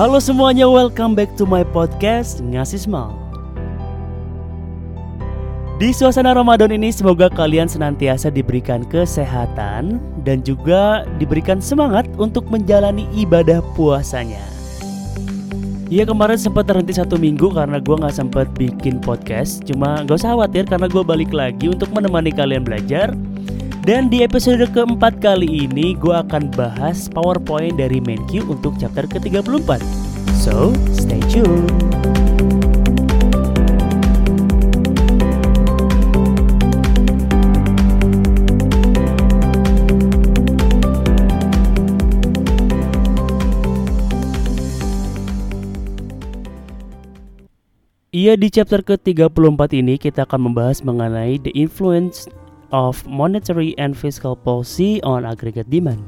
Halo semuanya, welcome back to my podcast Ngasih Small. Di suasana Ramadan ini semoga kalian senantiasa diberikan kesehatan dan juga diberikan semangat untuk menjalani ibadah puasanya. Iya kemarin sempat terhenti satu minggu karena gue nggak sempat bikin podcast. Cuma gak usah khawatir karena gue balik lagi untuk menemani kalian belajar dan di episode keempat kali ini gue akan bahas PowerPoint dari MenQ untuk chapter ke-34. So, stay tune. Iya di chapter ke-34 ini kita akan membahas mengenai the influence of Monetary and Fiscal Policy on Aggregate Demand.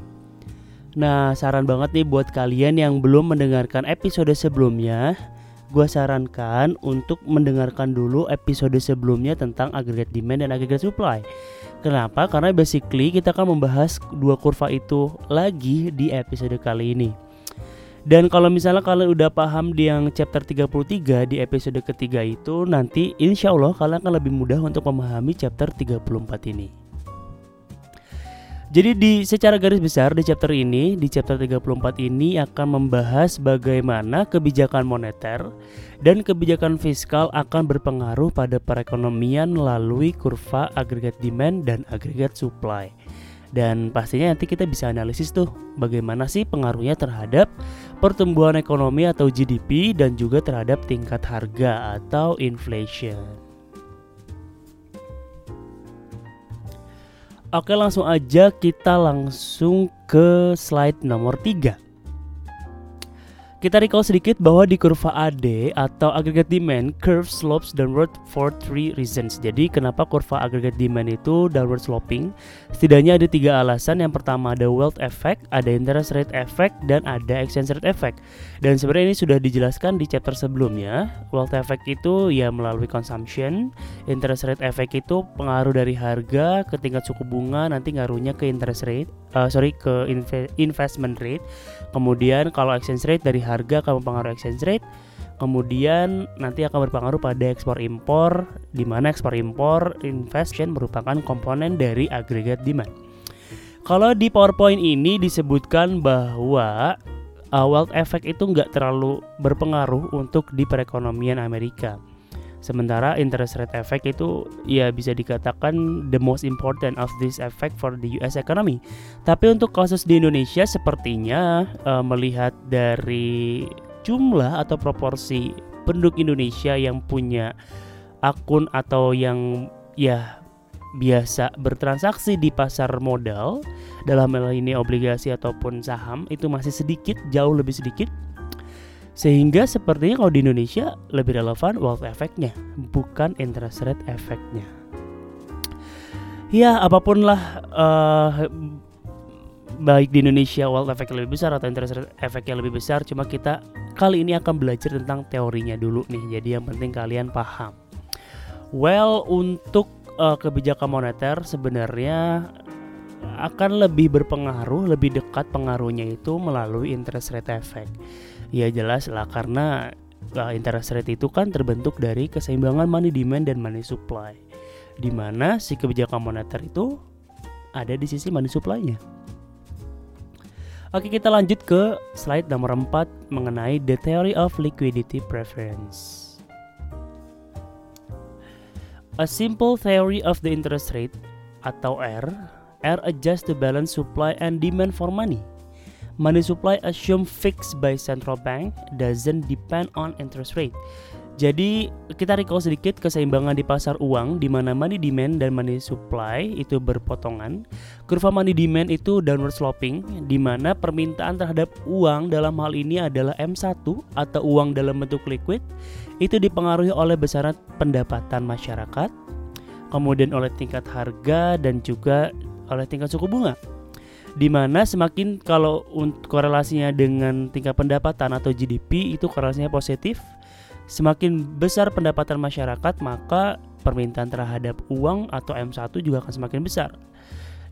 Nah, saran banget nih buat kalian yang belum mendengarkan episode sebelumnya, gue sarankan untuk mendengarkan dulu episode sebelumnya tentang aggregate demand dan aggregate supply. Kenapa? Karena basically kita akan membahas dua kurva itu lagi di episode kali ini. Dan kalau misalnya kalian udah paham di yang chapter 33 di episode ketiga itu Nanti insya Allah kalian akan lebih mudah untuk memahami chapter 34 ini. Jadi di secara garis besar di chapter ini Di chapter 34 ini akan membahas bagaimana kebijakan moneter Dan kebijakan fiskal akan berpengaruh pada perekonomian melalui kurva agregat demand dan agregat supply dan pastinya nanti kita bisa analisis tuh bagaimana sih pengaruhnya terhadap pertumbuhan ekonomi atau GDP dan juga terhadap tingkat harga atau inflation. Oke langsung aja kita langsung ke slide nomor 3 kita recall sedikit bahwa di kurva AD atau aggregate demand curve slopes downward for three reasons. Jadi kenapa kurva aggregate demand itu downward sloping? Setidaknya ada tiga alasan. Yang pertama ada wealth effect, ada interest rate effect, dan ada exchange rate effect. Dan sebenarnya ini sudah dijelaskan di chapter sebelumnya. Wealth effect itu ya melalui consumption, interest rate effect itu pengaruh dari harga ke tingkat suku bunga, nanti ngaruhnya ke interest rate, uh, sorry ke investment rate. Kemudian kalau exchange rate dari harga akan mempengaruhi exchange rate kemudian nanti akan berpengaruh pada ekspor impor di mana ekspor impor investment merupakan komponen dari agregat demand. Kalau di PowerPoint ini disebutkan bahwa uh, wealth effect itu nggak terlalu berpengaruh untuk di perekonomian Amerika. Sementara interest rate effect itu ya bisa dikatakan the most important of this effect for the US economy. Tapi untuk kasus di Indonesia sepertinya uh, melihat dari jumlah atau proporsi penduduk Indonesia yang punya akun atau yang ya biasa bertransaksi di pasar modal dalam hal ini obligasi ataupun saham itu masih sedikit jauh lebih sedikit sehingga sepertinya kalau di Indonesia lebih relevan wealth effect-nya, bukan interest rate effect-nya. Ya, apa pun lah uh, baik di Indonesia wealth effect lebih besar atau interest rate effect-nya lebih besar, cuma kita kali ini akan belajar tentang teorinya dulu nih. Jadi yang penting kalian paham. Well, untuk uh, kebijakan moneter sebenarnya akan lebih berpengaruh, lebih dekat pengaruhnya itu melalui interest rate effect. Ya jelas lah karena uh, interest rate itu kan terbentuk dari keseimbangan money demand dan money supply. Di mana si kebijakan moneter itu ada di sisi money supply-nya. Oke, kita lanjut ke slide nomor 4 mengenai the theory of liquidity preference. A simple theory of the interest rate atau R, R adjusts to balance supply and demand for money. Money supply assume fixed by central bank doesn't depend on interest rate. Jadi kita recall sedikit keseimbangan di pasar uang di mana money demand dan money supply itu berpotongan. Kurva money demand itu downward sloping di mana permintaan terhadap uang dalam hal ini adalah M1 atau uang dalam bentuk liquid itu dipengaruhi oleh besaran pendapatan masyarakat, kemudian oleh tingkat harga dan juga oleh tingkat suku bunga di mana semakin kalau korelasinya dengan tingkat pendapatan atau GDP itu korelasinya positif, semakin besar pendapatan masyarakat maka permintaan terhadap uang atau M1 juga akan semakin besar.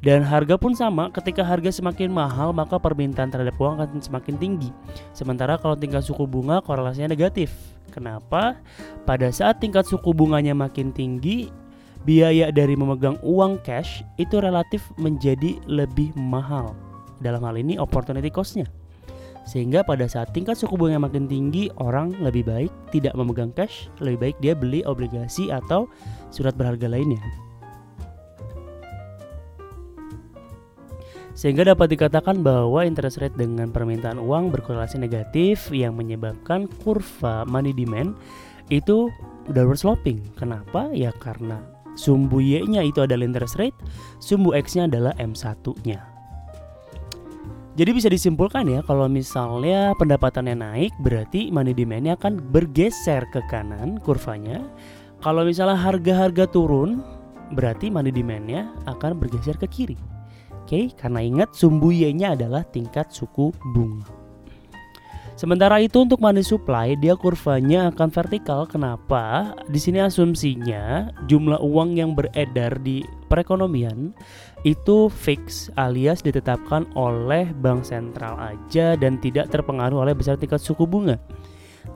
Dan harga pun sama, ketika harga semakin mahal maka permintaan terhadap uang akan semakin tinggi. Sementara kalau tingkat suku bunga korelasinya negatif. Kenapa? Pada saat tingkat suku bunganya makin tinggi, biaya dari memegang uang cash itu relatif menjadi lebih mahal. Dalam hal ini opportunity cost-nya. Sehingga pada saat tingkat suku bunga makin tinggi, orang lebih baik tidak memegang cash, lebih baik dia beli obligasi atau surat berharga lainnya. Sehingga dapat dikatakan bahwa interest rate dengan permintaan uang berkorelasi negatif yang menyebabkan kurva money demand itu downward sloping. Kenapa? Ya karena sumbu Y-nya itu adalah interest rate, sumbu X-nya adalah M1-nya. Jadi bisa disimpulkan ya kalau misalnya pendapatannya naik berarti money demand-nya akan bergeser ke kanan kurvanya. Kalau misalnya harga-harga turun berarti money demand-nya akan bergeser ke kiri. Oke, karena ingat sumbu Y-nya adalah tingkat suku bunga. Sementara itu untuk money supply dia kurvanya akan vertikal. Kenapa? Di sini asumsinya jumlah uang yang beredar di perekonomian itu fix alias ditetapkan oleh bank sentral aja dan tidak terpengaruh oleh besar tingkat suku bunga.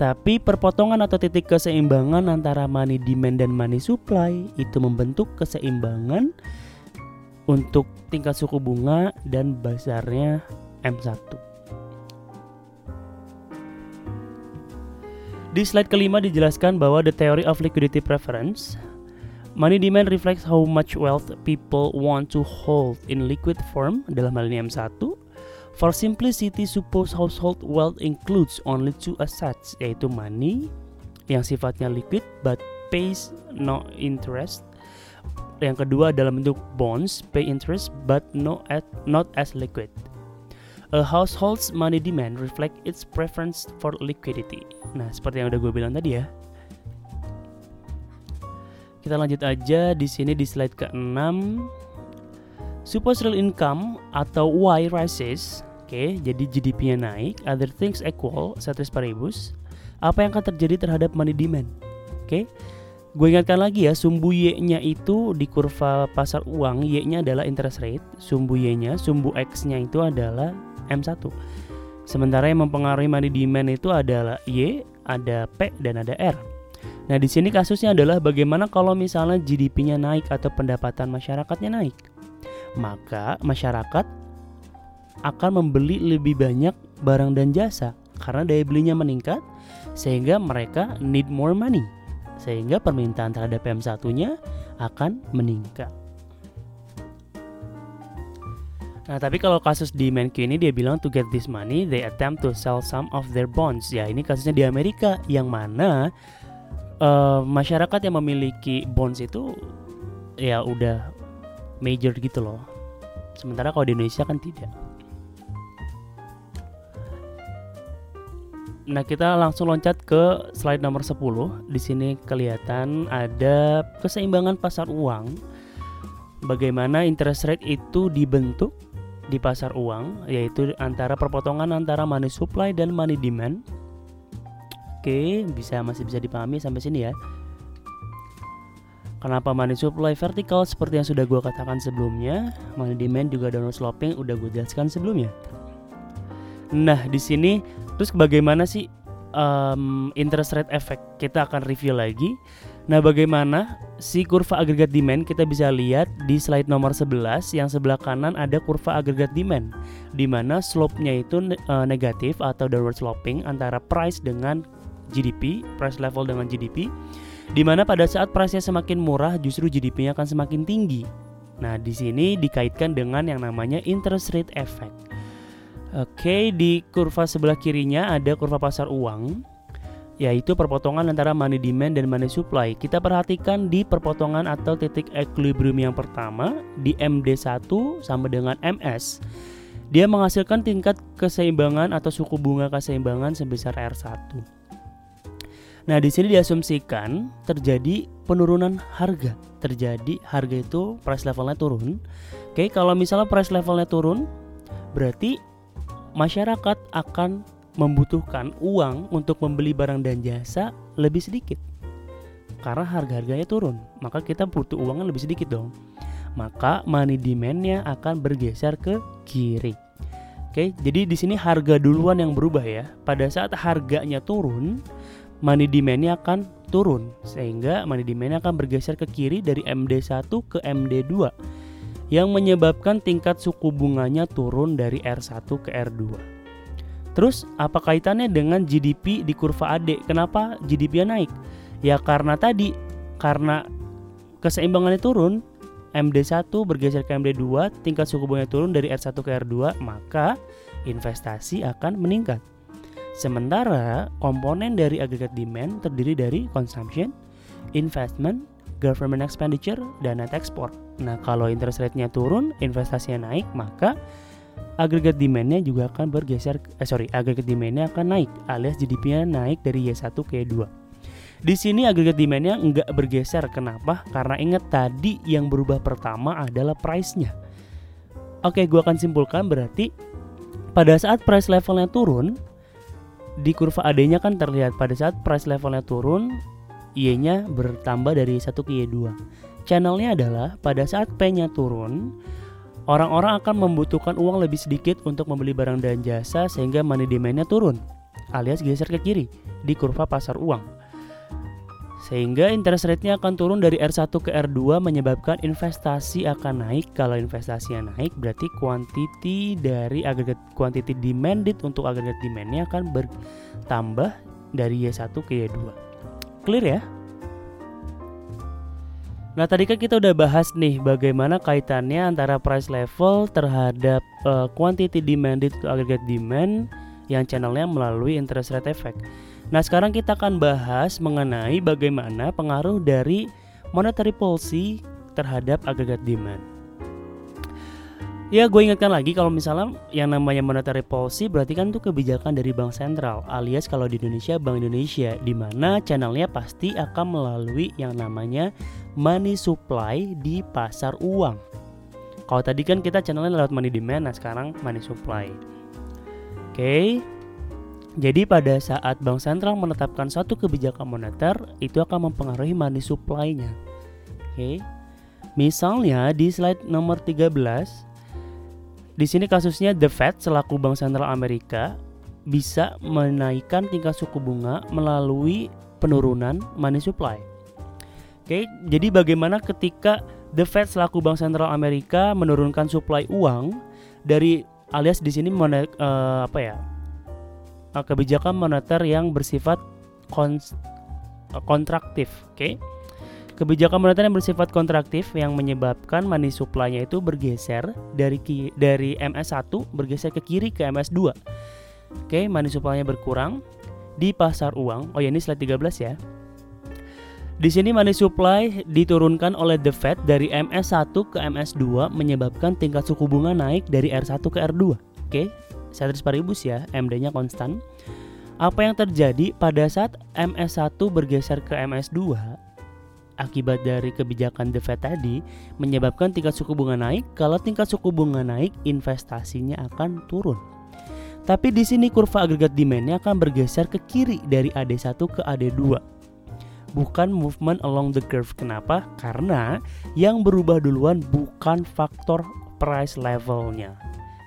Tapi perpotongan atau titik keseimbangan antara money demand dan money supply itu membentuk keseimbangan untuk tingkat suku bunga dan besarnya M1. Di slide kelima dijelaskan bahwa the theory of liquidity preference Money demand reflects how much wealth people want to hold in liquid form dalam hal ini M1 For simplicity, suppose household wealth includes only two assets yaitu money yang sifatnya liquid but pays no interest yang kedua dalam bentuk bonds pay interest but no at, not as liquid. A household's money demand reflect its preference for liquidity. Nah, seperti yang udah gue bilang tadi ya. Kita lanjut aja di sini di slide ke-6. Suppose real income atau Y rises, oke, okay, jadi GDP-nya naik, other things equal, ceteris paribus. Apa yang akan terjadi terhadap money demand? Oke. Okay? Gue ingatkan lagi ya, sumbu Y-nya itu di kurva pasar uang, Y-nya adalah interest rate, sumbu Y-nya, sumbu X-nya itu adalah M1. Sementara yang mempengaruhi money demand itu adalah Y, ada P, dan ada R. Nah, di sini kasusnya adalah bagaimana kalau misalnya GDP-nya naik atau pendapatan masyarakatnya naik. Maka masyarakat akan membeli lebih banyak barang dan jasa karena daya belinya meningkat sehingga mereka need more money sehingga permintaan terhadap PM1-nya akan meningkat. Nah, tapi kalau kasus di Menq ini dia bilang to get this money, they attempt to sell some of their bonds. Ya, ini kasusnya di Amerika yang mana uh, masyarakat yang memiliki bonds itu ya udah major gitu loh. Sementara kalau di Indonesia kan tidak. Nah, kita langsung loncat ke slide nomor 10. Di sini kelihatan ada keseimbangan pasar uang. Bagaimana interest rate itu dibentuk di pasar uang, yaitu antara perpotongan antara money supply dan money demand. Oke, bisa masih bisa dipahami sampai sini ya. Kenapa money supply vertikal seperti yang sudah gue katakan sebelumnya, money demand juga downward sloping udah gue jelaskan sebelumnya. Nah, di sini terus bagaimana sih um, interest rate effect? Kita akan review lagi. Nah, bagaimana si kurva agregat demand kita bisa lihat di slide nomor 11 yang sebelah kanan ada kurva agregat demand di mana slope-nya itu uh, negatif atau downward sloping antara price dengan GDP, price level dengan GDP. Di mana pada saat price-nya semakin murah justru GDP-nya akan semakin tinggi. Nah, di sini dikaitkan dengan yang namanya interest rate effect. Oke, di kurva sebelah kirinya ada kurva pasar uang yaitu perpotongan antara money demand dan money supply. Kita perhatikan di perpotongan atau titik equilibrium yang pertama di MD1 sama dengan MS. Dia menghasilkan tingkat keseimbangan atau suku bunga keseimbangan sebesar R1. Nah, di sini diasumsikan terjadi penurunan harga. Terjadi harga itu price levelnya turun. Oke, kalau misalnya price levelnya turun, berarti masyarakat akan membutuhkan uang untuk membeli barang dan jasa lebih sedikit karena harga-harganya turun maka kita butuh uangnya lebih sedikit dong maka money demand-nya akan bergeser ke kiri. Oke, jadi di sini harga duluan yang berubah ya. Pada saat harganya turun, money demand-nya akan turun sehingga money demand-nya akan bergeser ke kiri dari MD1 ke MD2 yang menyebabkan tingkat suku bunganya turun dari R1 ke R2. Terus apa kaitannya dengan GDP di kurva AD? Kenapa GDP-nya naik? Ya karena tadi karena keseimbangannya turun, MD1 bergeser ke MD2, tingkat suku bunga turun dari R1 ke R2, maka investasi akan meningkat. Sementara komponen dari aggregate demand terdiri dari consumption, investment, government expenditure, dan net export. Nah, kalau interest rate-nya turun, investasinya naik, maka aggregate demand-nya juga akan bergeser eh sorry, aggregate demand-nya akan naik alias GDP-nya naik dari Y1 ke Y2. Di sini agregat demandnya nggak bergeser. Kenapa? Karena ingat tadi yang berubah pertama adalah price-nya. Oke, gue akan simpulkan berarti pada saat price levelnya turun, di kurva AD-nya kan terlihat pada saat price levelnya turun, Y-nya bertambah dari 1 ke Y2. Channelnya adalah pada saat P-nya turun, orang-orang akan membutuhkan uang lebih sedikit untuk membeli barang dan jasa sehingga money demand-nya turun alias geser ke kiri di kurva pasar uang. Sehingga interest rate-nya akan turun dari R1 ke R2 menyebabkan investasi akan naik. Kalau investasinya naik berarti quantity dari agregat quantity demanded untuk agregat demand-nya akan bertambah dari Y1 ke Y2. Clear ya? Nah tadi kan kita udah bahas nih bagaimana kaitannya antara price level terhadap uh, quantity demanded to aggregate demand yang channelnya melalui interest rate effect. Nah, sekarang kita akan bahas mengenai bagaimana pengaruh dari monetary policy terhadap aggregate demand. Ya, gue ingatkan lagi kalau misalnya yang namanya monetary policy berarti kan itu kebijakan dari bank sentral, alias kalau di Indonesia Bank Indonesia, di mana channelnya pasti akan melalui yang namanya money supply di pasar uang. Kalau tadi kan kita channelnya lewat money demand, nah sekarang money supply. Oke, okay. Jadi pada saat bank sentral menetapkan suatu kebijakan moneter, itu akan mempengaruhi money supply-nya. Oke. Misalnya di slide nomor 13 di sini kasusnya The Fed selaku bank sentral Amerika bisa menaikkan tingkat suku bunga melalui penurunan money supply. Oke, jadi bagaimana ketika The Fed selaku bank sentral Amerika menurunkan supply uang dari alias di sini uh, apa ya? uh, kebijakan moneter yang bersifat uh, kontraktif, oke? Okay? Kebijakan moneter yang bersifat kontraktif yang menyebabkan money supply-nya itu bergeser dari dari MS1 bergeser ke kiri ke MS2. Oke, okay, money supply-nya berkurang di pasar uang. Oh ya, ini slide 13 ya. Di sini money supply diturunkan oleh The Fed dari MS1 ke MS2 menyebabkan tingkat suku bunga naik dari R1 ke R2. Oke, okay? ceteris paribus ya, MD-nya konstan. Apa yang terjadi pada saat MS1 bergeser ke MS2 akibat dari kebijakan The Fed tadi menyebabkan tingkat suku bunga naik. Kalau tingkat suku bunga naik, investasinya akan turun. Tapi di sini kurva agregat demand-nya akan bergeser ke kiri dari AD1 ke AD2. Bukan movement along the curve. Kenapa? Karena yang berubah duluan bukan faktor price levelnya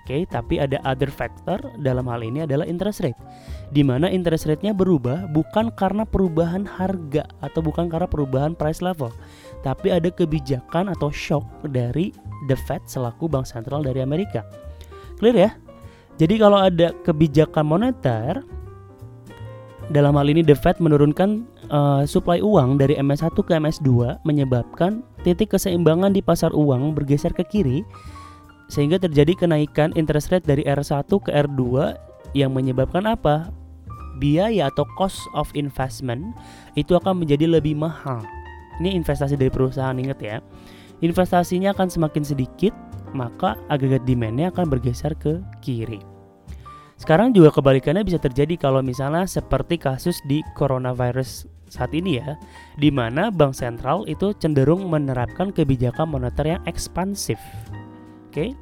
okay, tapi ada other factor dalam hal ini adalah interest rate. Di mana interest rate-nya berubah bukan karena perubahan harga atau bukan karena perubahan price level, tapi ada kebijakan atau shock dari the Fed selaku bank sentral dari Amerika. Clear ya? Jadi kalau ada kebijakan moneter dalam hal ini the Fed menurunkan uh, supply uang dari MS1 ke MS2 menyebabkan titik keseimbangan di pasar uang bergeser ke kiri sehingga terjadi kenaikan interest rate dari R1 ke R2 yang menyebabkan apa? Biaya atau cost of investment itu akan menjadi lebih mahal. Ini investasi dari perusahaan ingat ya. Investasinya akan semakin sedikit, maka agregat demandnya akan bergeser ke kiri. Sekarang juga kebalikannya bisa terjadi kalau misalnya seperti kasus di coronavirus saat ini ya, di mana bank sentral itu cenderung menerapkan kebijakan moneter yang ekspansif okay?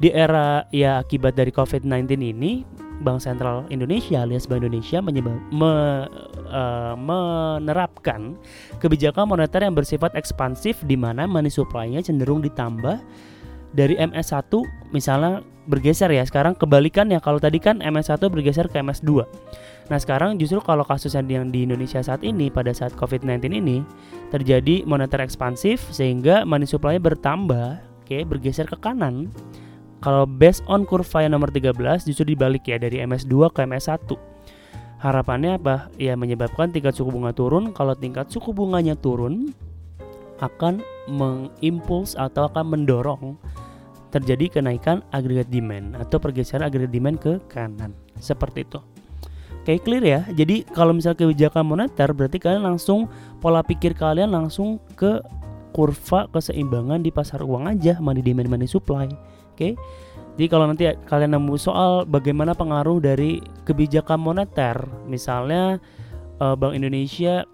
di era ya akibat dari COVID-19 ini Bank Sentral Indonesia alias Bank Indonesia menyebab, me, uh, menerapkan kebijakan moneter yang bersifat ekspansif di mana money supply-nya cenderung ditambah dari MS1 misalnya bergeser ya. Sekarang kebalikan ya kalau tadi kan MS1 bergeser ke MS2. Nah, sekarang justru kalau kasusnya yang di Indonesia saat ini pada saat COVID-19 ini terjadi moneter ekspansif sehingga money supply-nya bertambah, oke, okay, bergeser ke kanan. Kalau based on kurva yang nomor 13 justru dibalik ya dari MS2 ke MS1. Harapannya apa? Ya menyebabkan tingkat suku bunga turun. Kalau tingkat suku bunganya turun akan mengimpuls atau akan mendorong terjadi kenaikan agregat demand atau pergeseran agregat demand ke kanan. Seperti itu. Oke clear ya. Jadi kalau misal kebijakan moneter berarti kalian langsung pola pikir kalian langsung ke kurva keseimbangan di pasar uang aja money demand money supply. Oke. Jadi kalau nanti kalian nemu soal bagaimana pengaruh dari kebijakan moneter, misalnya uh, Bank Indonesia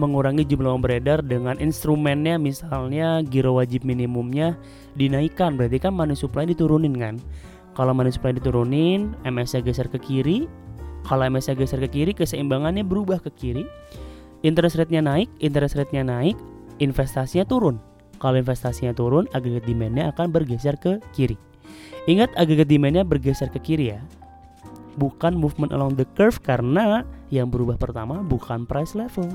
mengurangi jumlah uang beredar dengan instrumennya misalnya giro wajib minimumnya dinaikkan berarti kan money supply diturunin kan kalau money supply diturunin MS-nya geser ke kiri kalau MSA geser ke kiri, keseimbangannya berubah ke kiri. Interest rate-nya naik, interest rate-nya naik, investasinya turun. Kalau investasinya turun, agregat demand-nya akan bergeser ke kiri. Ingat agregat demand-nya bergeser ke kiri ya. Bukan movement along the curve karena yang berubah pertama bukan price level.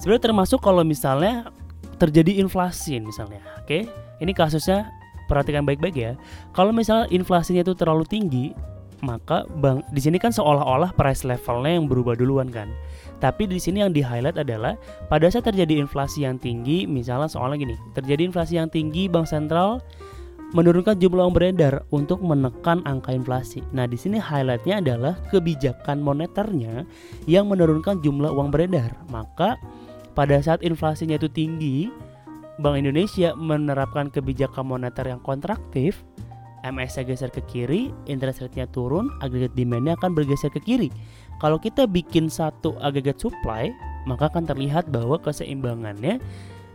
Sebenarnya termasuk kalau misalnya terjadi inflasi misalnya. Oke, ini kasusnya perhatikan baik-baik ya. Kalau misalnya inflasinya itu terlalu tinggi, maka bang di sini kan seolah-olah price levelnya yang berubah duluan kan. Tapi di sini yang di highlight adalah pada saat terjadi inflasi yang tinggi, misalnya soalnya gini, terjadi inflasi yang tinggi, bank sentral menurunkan jumlah uang beredar untuk menekan angka inflasi. Nah, di sini highlightnya adalah kebijakan moneternya yang menurunkan jumlah uang beredar. Maka pada saat inflasinya itu tinggi, Bank Indonesia menerapkan kebijakan moneter yang kontraktif, MS-nya geser ke kiri, interest rate-nya turun, agregat demand-nya akan bergeser ke kiri. Kalau kita bikin satu agregat supply, maka akan terlihat bahwa keseimbangannya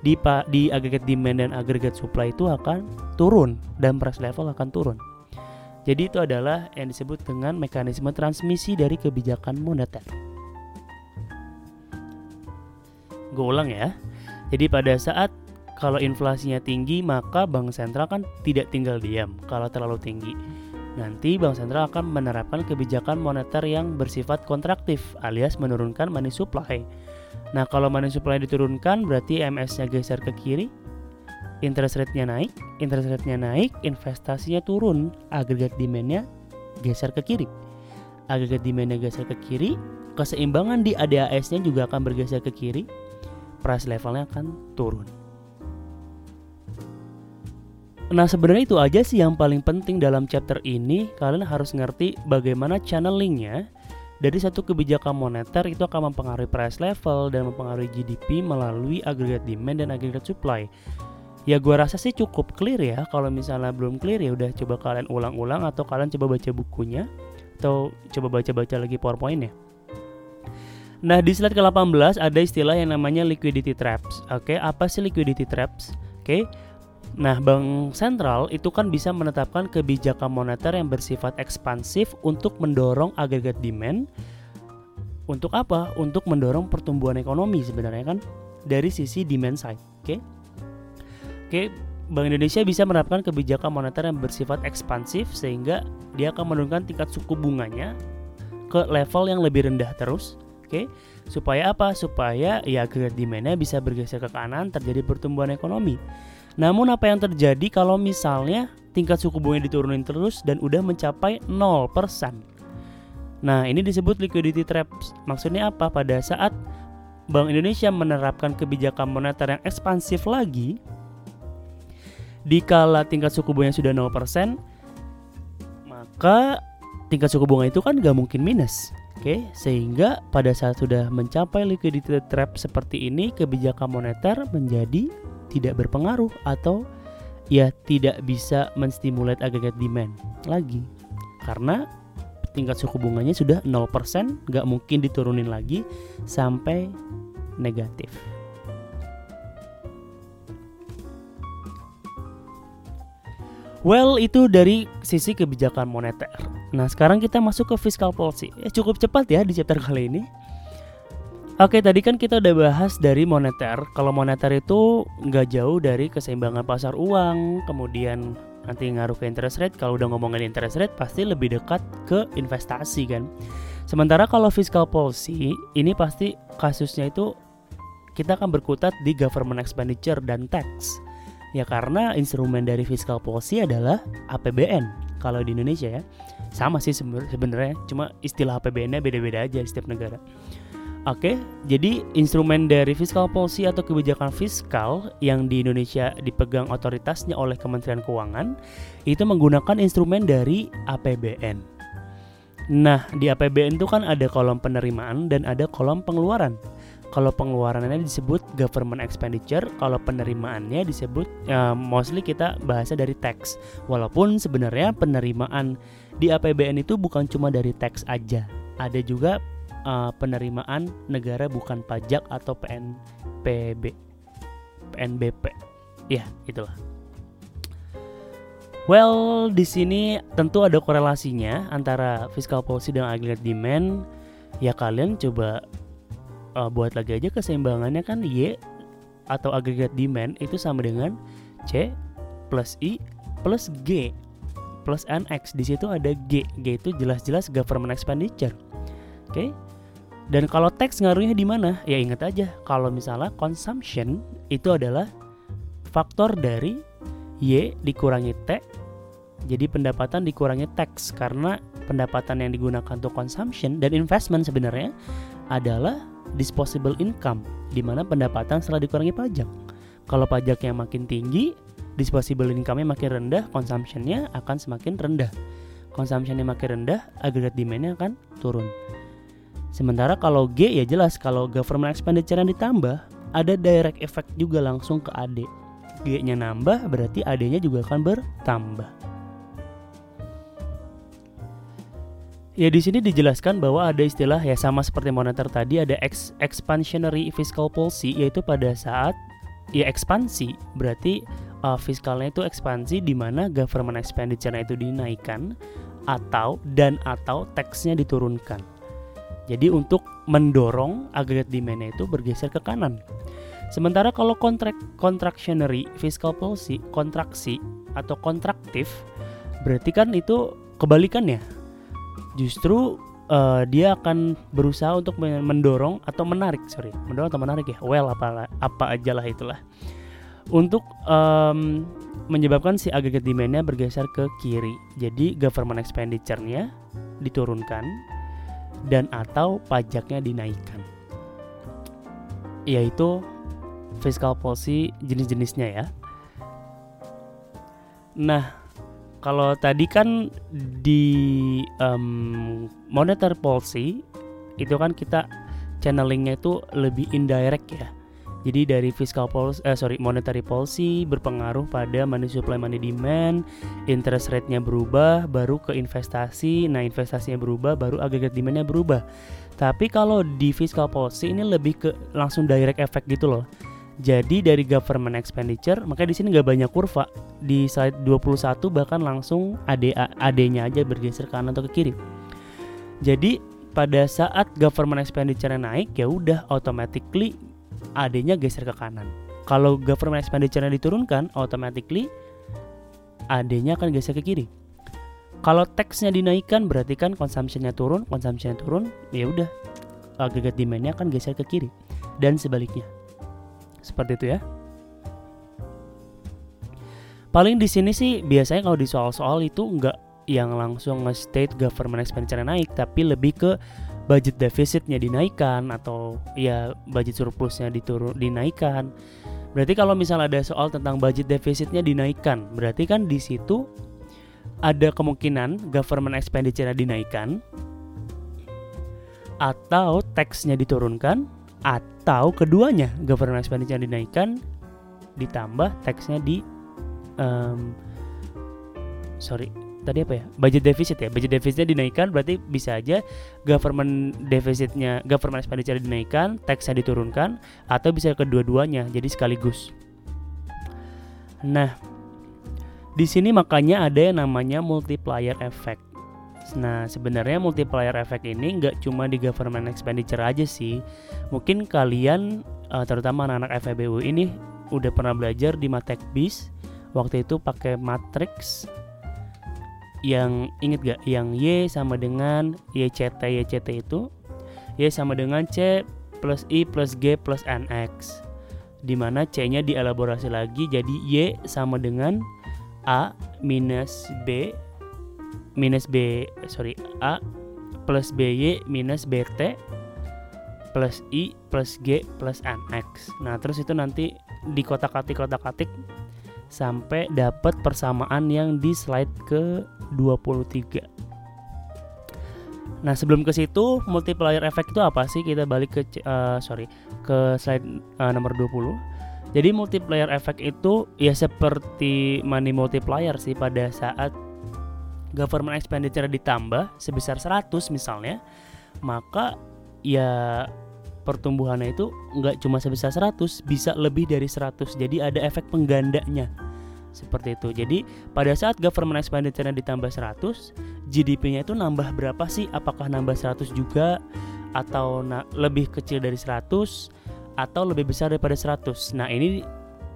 di di agregat demand dan agregat supply itu akan turun dan price level akan turun. Jadi itu adalah yang disebut dengan mekanisme transmisi dari kebijakan moneter. Gue ulang ya. Jadi pada saat kalau inflasinya tinggi maka bank sentral kan tidak tinggal diam kalau terlalu tinggi. Nanti bank sentral akan menerapkan kebijakan moneter yang bersifat kontraktif alias menurunkan money supply. Nah kalau money supply diturunkan berarti MS-nya geser ke kiri, interest rate-nya naik, interest rate-nya naik, investasinya turun, agregat demand-nya geser ke kiri. Agregat demand-nya geser ke kiri, keseimbangan di ADAS-nya juga akan bergeser ke kiri, price levelnya akan turun. Nah sebenarnya itu aja sih yang paling penting dalam chapter ini. Kalian harus ngerti bagaimana channelingnya. Dari satu kebijakan moneter itu akan mempengaruhi price level dan mempengaruhi GDP melalui agregat demand dan agregat supply. Ya gue rasa sih cukup clear ya. Kalau misalnya belum clear ya udah coba kalian ulang-ulang atau kalian coba baca bukunya Atau coba baca-baca lagi powerpoint ya Nah, di slide ke-18 ada istilah yang namanya liquidity traps. Oke, okay, apa sih liquidity traps? Oke. Okay. Nah, bank sentral itu kan bisa menetapkan kebijakan moneter yang bersifat ekspansif untuk mendorong agregat demand. Untuk apa? Untuk mendorong pertumbuhan ekonomi sebenarnya kan dari sisi demand side. Oke. Okay. Oke, Bank Indonesia bisa menerapkan kebijakan moneter yang bersifat ekspansif sehingga dia akan menurunkan tingkat suku bunganya ke level yang lebih rendah terus Oke, supaya apa? Supaya ya agregat demandnya bisa bergeser ke kanan, terjadi pertumbuhan ekonomi. Namun apa yang terjadi kalau misalnya tingkat suku bunga diturunin terus dan udah mencapai 0%? Nah, ini disebut liquidity traps. Maksudnya apa? Pada saat Bank Indonesia menerapkan kebijakan moneter yang ekspansif lagi, dikala tingkat suku bunga sudah 0%, maka tingkat suku bunga itu kan gak mungkin minus. Oke, sehingga pada saat sudah mencapai liquidity trap seperti ini, kebijakan moneter menjadi tidak berpengaruh atau ya tidak bisa menstimulate agregat demand lagi. Karena tingkat suku bunganya sudah 0%, nggak mungkin diturunin lagi sampai negatif. Well, itu dari sisi kebijakan moneter. Nah, sekarang kita masuk ke fiscal policy. Ya, cukup cepat ya di chapter kali ini. Oke, tadi kan kita udah bahas dari moneter. Kalau moneter itu nggak jauh dari keseimbangan pasar uang, kemudian nanti ngaruh ke interest rate. Kalau udah ngomongin interest rate, pasti lebih dekat ke investasi kan. Sementara kalau fiscal policy, ini pasti kasusnya itu kita akan berkutat di government expenditure dan tax. Ya karena instrumen dari fiscal policy adalah APBN kalau di Indonesia ya. Sama sih sebenarnya, cuma istilah APBN-nya beda-beda aja di setiap negara. Oke, jadi instrumen dari fiscal policy atau kebijakan fiskal yang di Indonesia dipegang otoritasnya oleh Kementerian Keuangan itu menggunakan instrumen dari APBN. Nah, di APBN itu kan ada kolom penerimaan dan ada kolom pengeluaran. Kalau pengeluarannya disebut government expenditure, kalau penerimaannya disebut uh, mostly kita bahasa dari tax. Walaupun sebenarnya penerimaan di APBN itu bukan cuma dari tax aja, ada juga uh, penerimaan negara bukan pajak atau PNPB, PNBP. Ya, itulah. Well, di sini tentu ada korelasinya antara fiscal policy dan aggregate demand. Ya kalian coba uh, buat lagi aja keseimbangannya kan Y atau agregat demand itu sama dengan C plus I plus G plus NX di situ ada G. G itu jelas-jelas government expenditure. Oke? Okay? dan kalau tax ngaruhnya di mana? Ya ingat aja. Kalau misalnya consumption itu adalah faktor dari Y dikurangi T jadi pendapatan dikurangi tax. Karena pendapatan yang digunakan untuk consumption dan investment sebenarnya adalah disposable income, di mana pendapatan setelah dikurangi pajak. Kalau pajaknya makin tinggi, disposable income-nya makin rendah, consumption-nya akan semakin rendah. Consumption-nya makin rendah, aggregate demand-nya akan turun. Sementara kalau G ya jelas kalau government expenditure yang ditambah, ada direct effect juga langsung ke AD. G-nya nambah berarti AD-nya juga akan bertambah. Ya di sini dijelaskan bahwa ada istilah ya sama seperti moneter tadi ada ex expansionary fiscal policy yaitu pada saat ya ekspansi berarti uh, fiskalnya itu ekspansi di mana government expenditure itu dinaikkan atau dan atau taxnya diturunkan. Jadi untuk mendorong aggregate demand itu bergeser ke kanan. Sementara kalau kontrak contractionary fiscal policy kontraksi atau kontraktif berarti kan itu kebalikannya justru uh, dia akan berusaha untuk mendorong atau menarik sorry mendorong atau menarik ya well apa apa aja lah itulah untuk um, menyebabkan si agregat demandnya bergeser ke kiri. Jadi government expenditure-nya diturunkan dan atau pajaknya dinaikkan. Yaitu fiscal policy jenis-jenisnya ya. Nah kalau tadi kan di um, monetary policy itu kan kita channelingnya itu lebih indirect ya. Jadi dari fiscal policy, eh, sorry monetary policy berpengaruh pada money supply money demand, interest rate-nya berubah, baru ke investasi. Nah investasinya berubah, baru agregat demand-nya berubah. Tapi kalau di fiscal policy ini lebih ke langsung direct effect gitu loh. Jadi dari government expenditure, makanya di sini nggak banyak kurva. Di slide 21 bahkan langsung AD AD-nya aja bergeser ke kanan atau ke kiri. Jadi pada saat government expenditure naik ya udah automatically AD-nya geser ke kanan. Kalau government expenditure diturunkan, automatically AD-nya akan geser ke kiri. Kalau tax-nya dinaikkan berarti kan consumption-nya turun, consumption-nya turun, ya udah agregat demand-nya akan geser ke kiri dan sebaliknya. Seperti itu ya. Paling di sini sih biasanya kalau di soal-soal itu nggak yang langsung nge-state government expenditure naik, tapi lebih ke budget defisitnya dinaikkan atau ya budget surplusnya diturun dinaikkan. Berarti kalau misalnya ada soal tentang budget defisitnya dinaikkan, berarti kan di situ ada kemungkinan government expenditure dinaikkan atau taxnya diturunkan atau keduanya government expenditure dinaikkan ditambah taxnya di um, sorry tadi apa ya budget defisit ya budget defisitnya dinaikkan berarti bisa aja government defisitnya government expenditure dinaikkan taxnya diturunkan atau bisa kedua-duanya jadi sekaligus nah Di sini makanya ada yang namanya multiplier effect. Nah, sebenarnya multiplier effect ini nggak cuma di government expenditure aja sih. Mungkin kalian, uh, terutama anak-anak FEBU ini, udah pernah belajar di Matek Bis. Waktu itu pakai matrix yang inget gak? Yang Y sama dengan YCT YCT itu Y sama dengan C plus I plus G plus NX di mana C-nya dielaborasi lagi jadi Y sama dengan A minus B minus B sorry A plus BY minus BT plus I plus G plus NX nah terus itu nanti di kotak-katik kotak-katik sampai dapat persamaan yang di slide ke 23 Nah sebelum ke situ multiplier effect itu apa sih? Kita balik ke uh, sorry ke slide uh, nomor 20. Jadi multiplier effect itu ya seperti money multiplier sih pada saat government expenditure ditambah sebesar 100 misalnya, maka ya pertumbuhannya itu nggak cuma sebesar 100, bisa lebih dari 100. Jadi ada efek penggandanya seperti itu. Jadi pada saat government expenditure ditambah 100, GDP-nya itu nambah berapa sih? Apakah nambah 100 juga atau lebih kecil dari 100 atau lebih besar daripada 100? Nah, ini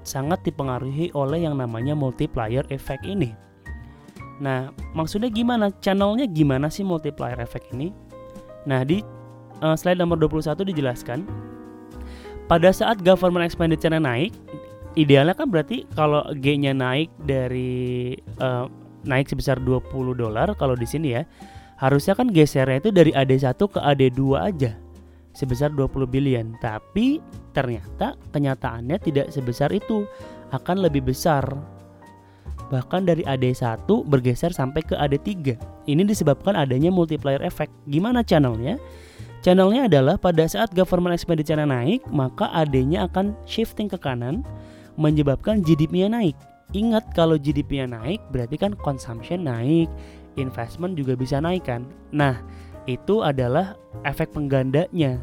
sangat dipengaruhi oleh yang namanya multiplier effect ini. Nah, maksudnya gimana? Channelnya gimana sih multiplier effect ini? Nah, di uh, slide nomor 21 dijelaskan pada saat government expenditure naik idealnya kan berarti kalau G-nya naik dari uh, naik sebesar 20 dolar kalau di sini ya. Harusnya kan gesernya itu dari AD1 ke AD2 aja sebesar 20 billion. Tapi ternyata kenyataannya tidak sebesar itu, akan lebih besar. Bahkan dari AD1 bergeser sampai ke AD3. Ini disebabkan adanya multiplier effect. Gimana channelnya? Channelnya adalah pada saat government expenditure naik, maka AD-nya akan shifting ke kanan menyebabkan GDP-nya naik. Ingat kalau GDP-nya naik berarti kan consumption naik, investment juga bisa naik kan. Nah, itu adalah efek penggandanya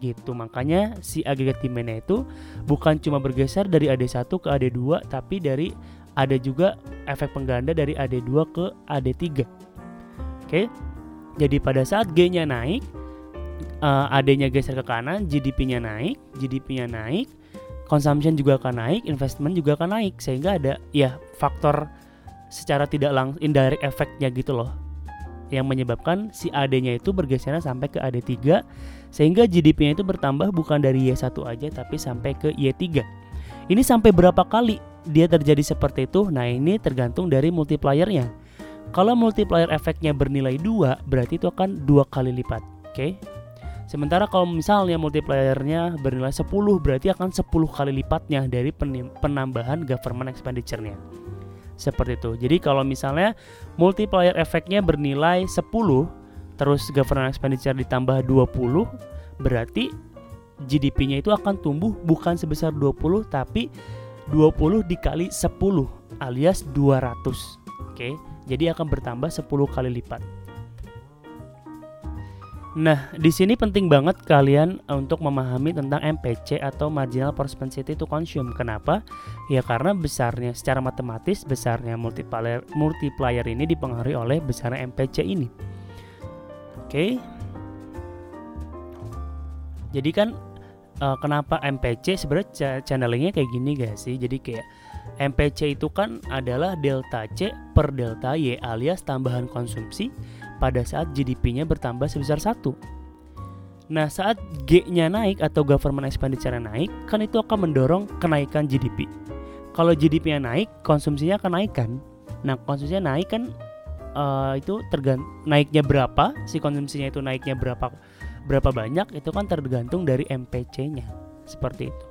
gitu makanya si agregat demand itu bukan cuma bergeser dari AD1 ke AD2 tapi dari ada juga efek pengganda dari AD2 ke AD3 oke jadi pada saat G-nya naik uh, eh, AD-nya geser ke kanan GDP-nya naik GDP-nya naik consumption juga akan naik, investment juga akan naik sehingga ada ya faktor secara tidak langsung indirect efeknya gitu loh yang menyebabkan si AD-nya itu bergeser sampai ke AD3 sehingga GDP-nya itu bertambah bukan dari Y1 aja tapi sampai ke Y3. Ini sampai berapa kali dia terjadi seperti itu? Nah, ini tergantung dari multipliernya. Kalau multiplier efeknya bernilai 2, berarti itu akan dua kali lipat. Oke. Okay? Sementara kalau misalnya multipliernya bernilai 10 berarti akan 10 kali lipatnya dari penambahan government expenditure-nya. Seperti itu. Jadi kalau misalnya multiplier efeknya bernilai 10 terus government expenditure ditambah 20 berarti GDP-nya itu akan tumbuh bukan sebesar 20 tapi 20 dikali 10 alias 200. Oke. Jadi akan bertambah 10 kali lipat. Nah, di sini penting banget kalian untuk memahami tentang MPC atau marginal propensity to consume. Kenapa? Ya karena besarnya secara matematis besarnya multiplier multiplier ini dipengaruhi oleh besarnya MPC ini. Oke. Okay. Jadi kan uh, kenapa MPC sebenarnya channelingnya kayak gini guys sih? Jadi kayak MPC itu kan adalah delta C per delta Y alias tambahan konsumsi pada saat GDP-nya bertambah sebesar satu. Nah, saat G-nya naik atau government expenditure naik, kan itu akan mendorong kenaikan GDP. Kalau GDP-nya naik, konsumsinya akan naik kan? Nah, konsumsinya naik kan uh, itu tergantung naiknya berapa, si konsumsinya itu naiknya berapa berapa banyak itu kan tergantung dari MPC-nya. Seperti itu.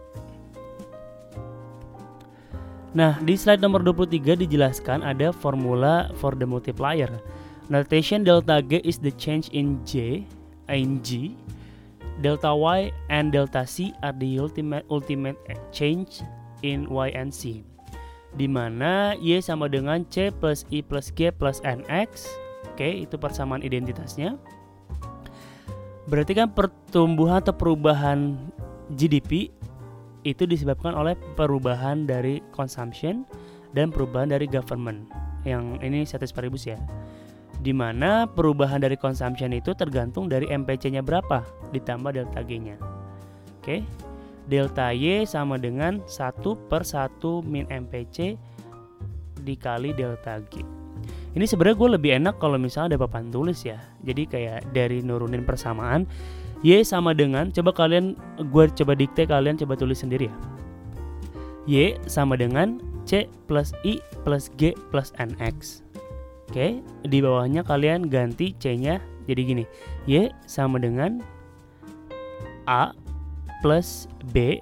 Nah, di slide nomor 23 dijelaskan ada formula for the multiplier. Notation delta G is the change in J in G. Delta Y and delta C are the ultimate ultimate change in Y and C. Di mana Y sama dengan C plus I plus G plus NX. Oke, itu persamaan identitasnya. Berarti kan pertumbuhan atau perubahan GDP itu disebabkan oleh perubahan dari consumption dan perubahan dari government. Yang ini status paribus ya. Di mana perubahan dari consumption itu tergantung dari MPC-nya berapa ditambah delta G-nya. Oke. Delta Y sama dengan 1 per 1 min MPC dikali delta G. Ini sebenarnya gue lebih enak kalau misalnya ada papan tulis ya. Jadi kayak dari nurunin persamaan Y sama dengan coba kalian gue coba dikte kalian coba tulis sendiri ya. Y sama dengan C plus I plus G plus NX. Oke, di bawahnya kalian ganti C-nya jadi gini. Y sama dengan A plus B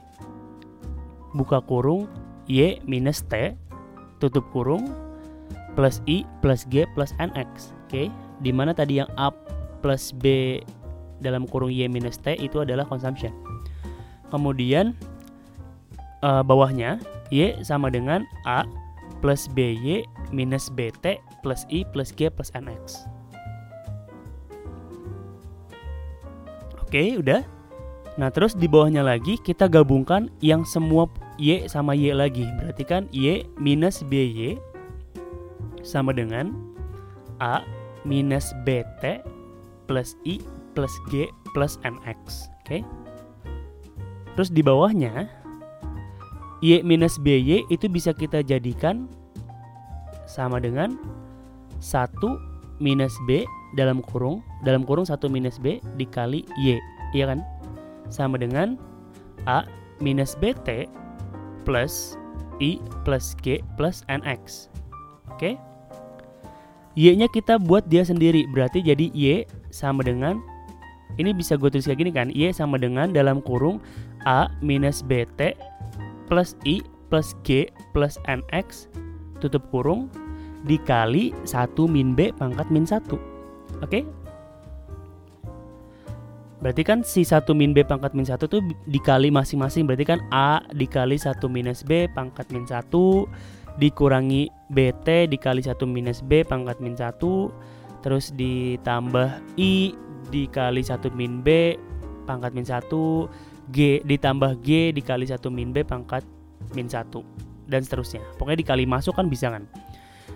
buka kurung Y minus T tutup kurung plus I plus G plus NX. Oke, di mana tadi yang A plus B dalam kurung Y minus T itu adalah consumption. Kemudian uh, bawahnya Y sama dengan A plus BY minus BT plus I plus G plus NX. Oke, udah. Nah, terus di bawahnya lagi kita gabungkan yang semua Y sama Y lagi. Berarti kan Y minus BY sama dengan A minus BT plus I plus G plus NX. Oke. Terus di bawahnya Y minus BY itu bisa kita jadikan sama dengan 1 minus B dalam kurung dalam kurung 1 minus B dikali Y. Iya kan? Sama dengan A minus BT plus I plus G plus NX. Oke. Y-nya kita buat dia sendiri, berarti jadi Y sama dengan ini bisa gue tulis kayak gini kan, Y sama dengan dalam kurung A minus BT plus I plus G plus NX tutup kurung dikali 1 min B pangkat min 1. Oke? Okay? Berarti kan si 1 min B pangkat min 1 tuh dikali masing-masing Berarti kan A dikali 1 minus B pangkat min 1 Dikurangi BT dikali 1 minus B pangkat min 1 Terus ditambah I dikali 1 min B pangkat min 1 G ditambah G dikali 1 min B pangkat min 1 Dan seterusnya Pokoknya dikali masuk kan bisa kan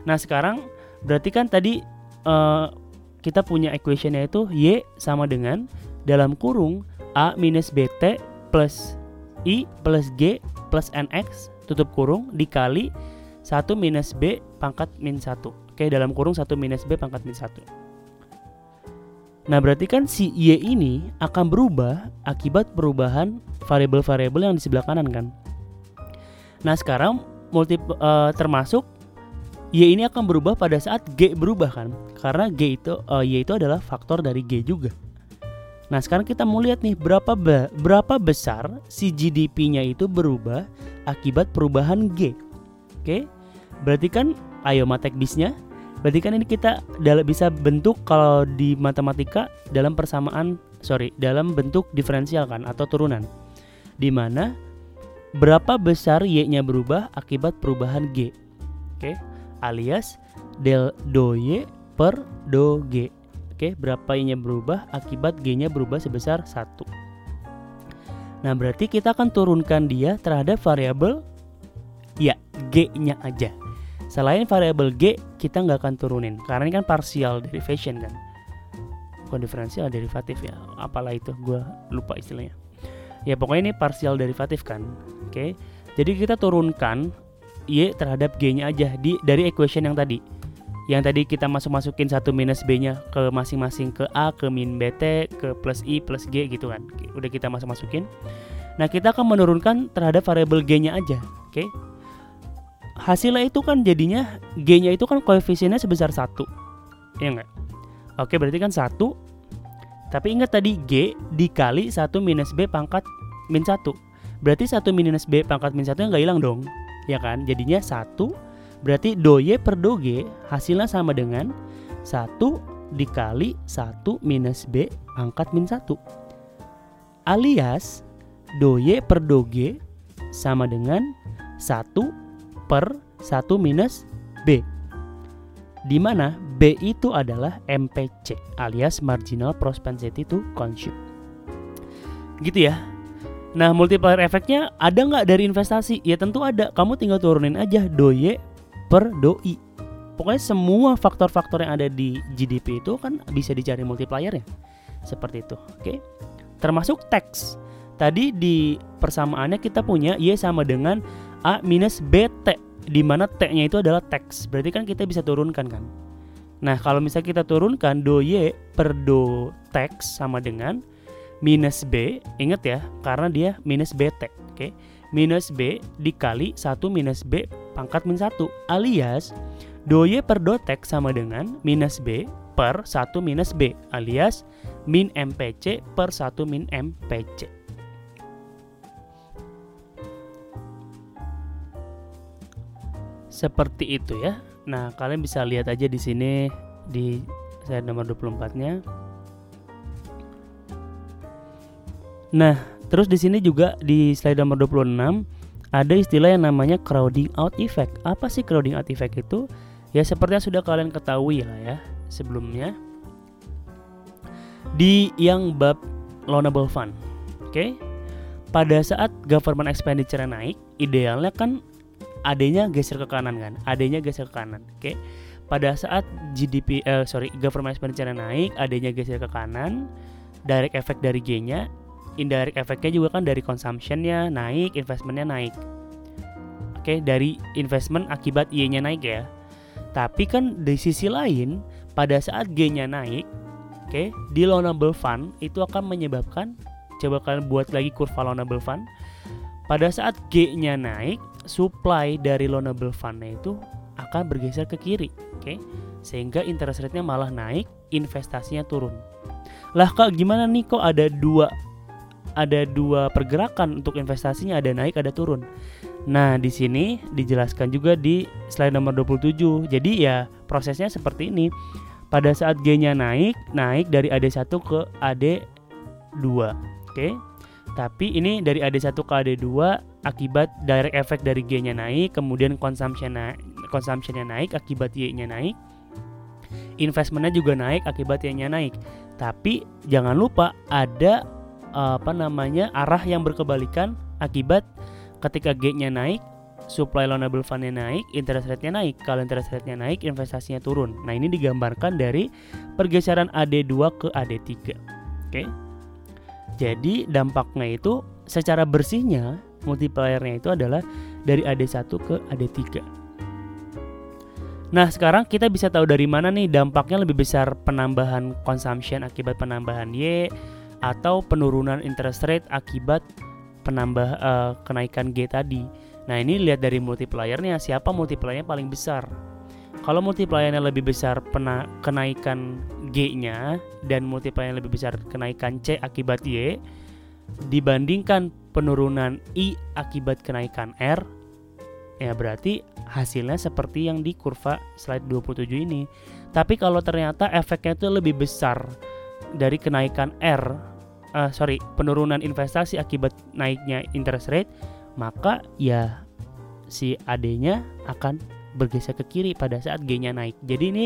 Nah sekarang berarti kan tadi uh, kita punya equationnya itu Y sama dengan dalam kurung A minus BT plus I plus G plus NX tutup kurung dikali 1 minus B pangkat min 1 Oke dalam kurung 1 minus B pangkat min 1 Nah berarti kan si Y ini akan berubah akibat perubahan variabel-variabel yang di sebelah kanan kan. Nah sekarang multi, uh, termasuk Y ini akan berubah pada saat G berubah kan Karena G itu uh, Y itu adalah faktor dari G juga Nah sekarang kita mau lihat nih berapa be berapa besar si GDP-nya itu berubah akibat perubahan G. Oke, berarti kan ayo matek bisnya. Berarti kan ini kita bisa bentuk kalau di matematika dalam persamaan sorry dalam bentuk diferensial kan atau turunan. Di mana berapa besar y-nya berubah akibat perubahan g. Oke, alias del do y per do g. Oke, berapa Y-nya berubah akibat G-nya berubah sebesar 1. Nah, berarti kita akan turunkan dia terhadap variabel ya, G-nya aja. Selain variabel G, kita nggak akan turunin karena ini kan partial derivation kan. Bukan diferensial derivatif ya, apalah itu, gue lupa istilahnya. Ya pokoknya ini partial derivatif kan. Oke. Jadi kita turunkan Y terhadap G-nya aja di dari equation yang tadi. Yang tadi kita masuk masukin satu minus b nya ke masing-masing ke a ke min bt ke plus i plus g gitu kan. Udah kita masuk masukin nah kita akan menurunkan terhadap variabel g nya aja oke? Hasilnya itu kan jadinya g nya itu kan koefisiennya sebesar satu ya enggak oke berarti kan satu. Tapi ingat tadi g dikali satu minus b pangkat min satu. Berarti satu minus b pangkat min satu nggak hilang dong ya kan jadinya satu Berarti do Y per do G hasilnya sama dengan 1 dikali 1 minus B angkat min 1. Alias do Y per do G sama dengan 1 per 1 minus B. Di mana B itu adalah MPC alias marginal propensity to consume. Gitu ya. Nah, multiplier efeknya ada nggak dari investasi? Ya tentu ada. Kamu tinggal turunin aja do Y per doi. Pokoknya semua faktor-faktor yang ada di GDP itu kan bisa dicari multipliernya. Seperti itu. Oke. Termasuk tax. Tadi di persamaannya kita punya Y sama dengan A minus BT di mana T-nya itu adalah tax. Berarti kan kita bisa turunkan kan. Nah, kalau misalnya kita turunkan do Y per do tax sama dengan minus B, ingat ya, karena dia minus BT, oke? Okay? Minus B dikali 1 minus B pangkat min 1 alias do Y per do tax sama dengan minus B per 1 minus B alias min MPC per 1 min MPC. Seperti itu ya. Nah, kalian bisa lihat aja di sini di slide nomor 24-nya. Nah, terus di sini juga di slide nomor 26 ada istilah yang namanya crowding out effect. Apa sih crowding out effect itu? Ya seperti yang sudah kalian ketahui lah ya sebelumnya. Di yang bab loanable fund. Oke. Pada saat government expenditure naik, idealnya kan adanya geser ke kanan kan adanya geser ke kanan oke pada saat GDP eh, sorry government expenditure naik adanya geser ke kanan direct effect dari G-nya indirect effectnya juga kan dari consumptionnya naik investmentnya naik oke dari investment akibat Y-nya naik ya tapi kan di sisi lain pada saat G-nya naik oke okay, di loanable fund itu akan menyebabkan coba kalian buat lagi kurva loanable fund pada saat G-nya naik supply dari loanable fundnya itu akan bergeser ke kiri, oke? Okay? Sehingga interest rate-nya malah naik, investasinya turun. Lah kak gimana nih kok ada dua ada dua pergerakan untuk investasinya ada naik ada turun. Nah, di sini dijelaskan juga di slide nomor 27. Jadi ya prosesnya seperti ini. Pada saat G-nya naik, naik dari AD1 ke AD2. Oke. Tapi ini dari AD1 ke AD2 akibat direct effect dari G-nya naik, kemudian consumption naik, consumptionnya naik akibat Y-nya naik, investmentnya juga naik akibat Y-nya naik. Tapi jangan lupa ada apa namanya arah yang berkebalikan akibat ketika G-nya naik, supply loanable fund-nya naik, interest rate-nya naik. Kalau interest rate-nya naik, investasinya turun. Nah, ini digambarkan dari pergeseran AD2 ke AD3. Oke. Okay? Jadi dampaknya itu secara bersihnya multipliernya itu adalah dari AD1 ke AD3. Nah, sekarang kita bisa tahu dari mana nih dampaknya lebih besar penambahan consumption akibat penambahan Y atau penurunan interest rate akibat penambah uh, kenaikan G tadi. Nah, ini lihat dari multipliernya siapa multipliernya paling besar. Kalau multipliernya lebih besar pena kenaikan G-nya dan multipliernya lebih besar kenaikan C akibat Y dibandingkan penurunan I akibat kenaikan R ya berarti hasilnya seperti yang di kurva slide 27 ini. Tapi kalau ternyata efeknya itu lebih besar dari kenaikan R, uh, sorry penurunan investasi akibat naiknya interest rate, maka ya si AD-nya akan bergeser ke kiri pada saat G-nya naik. Jadi ini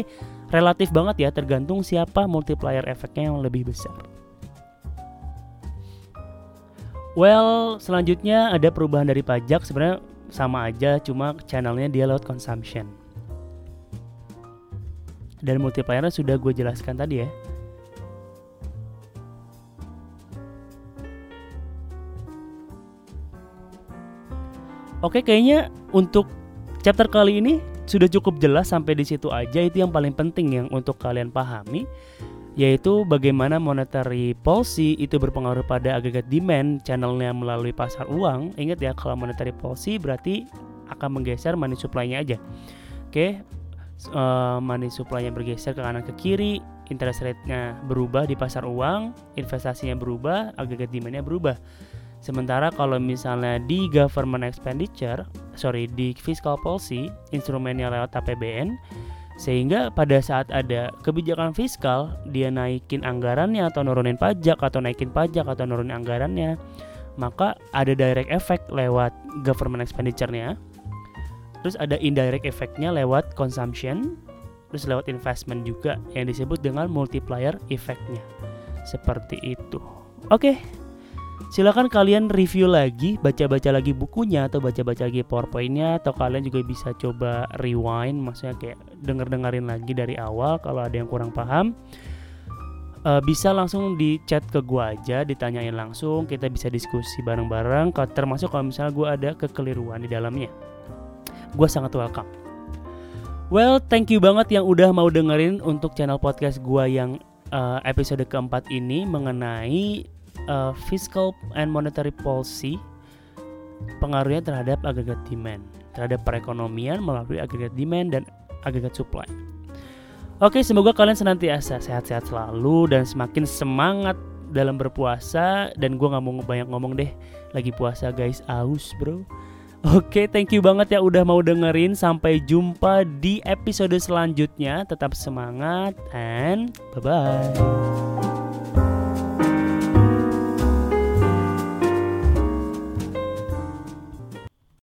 relatif banget ya tergantung siapa multiplier efeknya yang lebih besar. Well, selanjutnya ada perubahan dari pajak sebenarnya sama aja cuma channelnya dia lewat consumption. Dan multipliernya sudah gue jelaskan tadi ya. Oke, kayaknya untuk chapter kali ini sudah cukup jelas sampai di situ aja itu yang paling penting yang untuk kalian pahami yaitu bagaimana monetary policy itu berpengaruh pada agregat demand channelnya melalui pasar uang. Ingat ya kalau monetary policy berarti akan menggeser money supply-nya aja. Oke, uh, money supply-nya bergeser ke kanan ke kiri, interest rate-nya berubah di pasar uang, investasinya berubah, agregat demand-nya berubah. Sementara kalau misalnya di government expenditure, sorry di fiscal policy, instrumennya lewat APBN, sehingga pada saat ada kebijakan fiskal, dia naikin anggarannya atau nurunin pajak atau naikin pajak atau nurunin anggarannya, maka ada direct effect lewat government expenditure-nya. Terus ada indirect effect-nya lewat consumption, terus lewat investment juga yang disebut dengan multiplier effect-nya. Seperti itu. Oke. Silakan kalian review lagi, baca-baca lagi bukunya atau baca-baca lagi powerpointnya atau kalian juga bisa coba rewind, maksudnya kayak denger-dengerin lagi dari awal kalau ada yang kurang paham. Uh, bisa langsung di chat ke gua aja, ditanyain langsung, kita bisa diskusi bareng-bareng. Termasuk kalau misalnya gua ada kekeliruan di dalamnya, gua sangat welcome. Well, thank you banget yang udah mau dengerin untuk channel podcast gua yang uh, episode keempat ini mengenai uh, fiscal and monetary policy pengaruhnya terhadap agregat demand, terhadap perekonomian melalui agregat demand dan agregat supply. Oke, semoga kalian senantiasa sehat-sehat selalu dan semakin semangat dalam berpuasa. Dan gue nggak mau banyak ngomong deh lagi puasa guys. Aus bro. Oke thank you banget ya udah mau dengerin. Sampai jumpa di episode selanjutnya. Tetap semangat and bye bye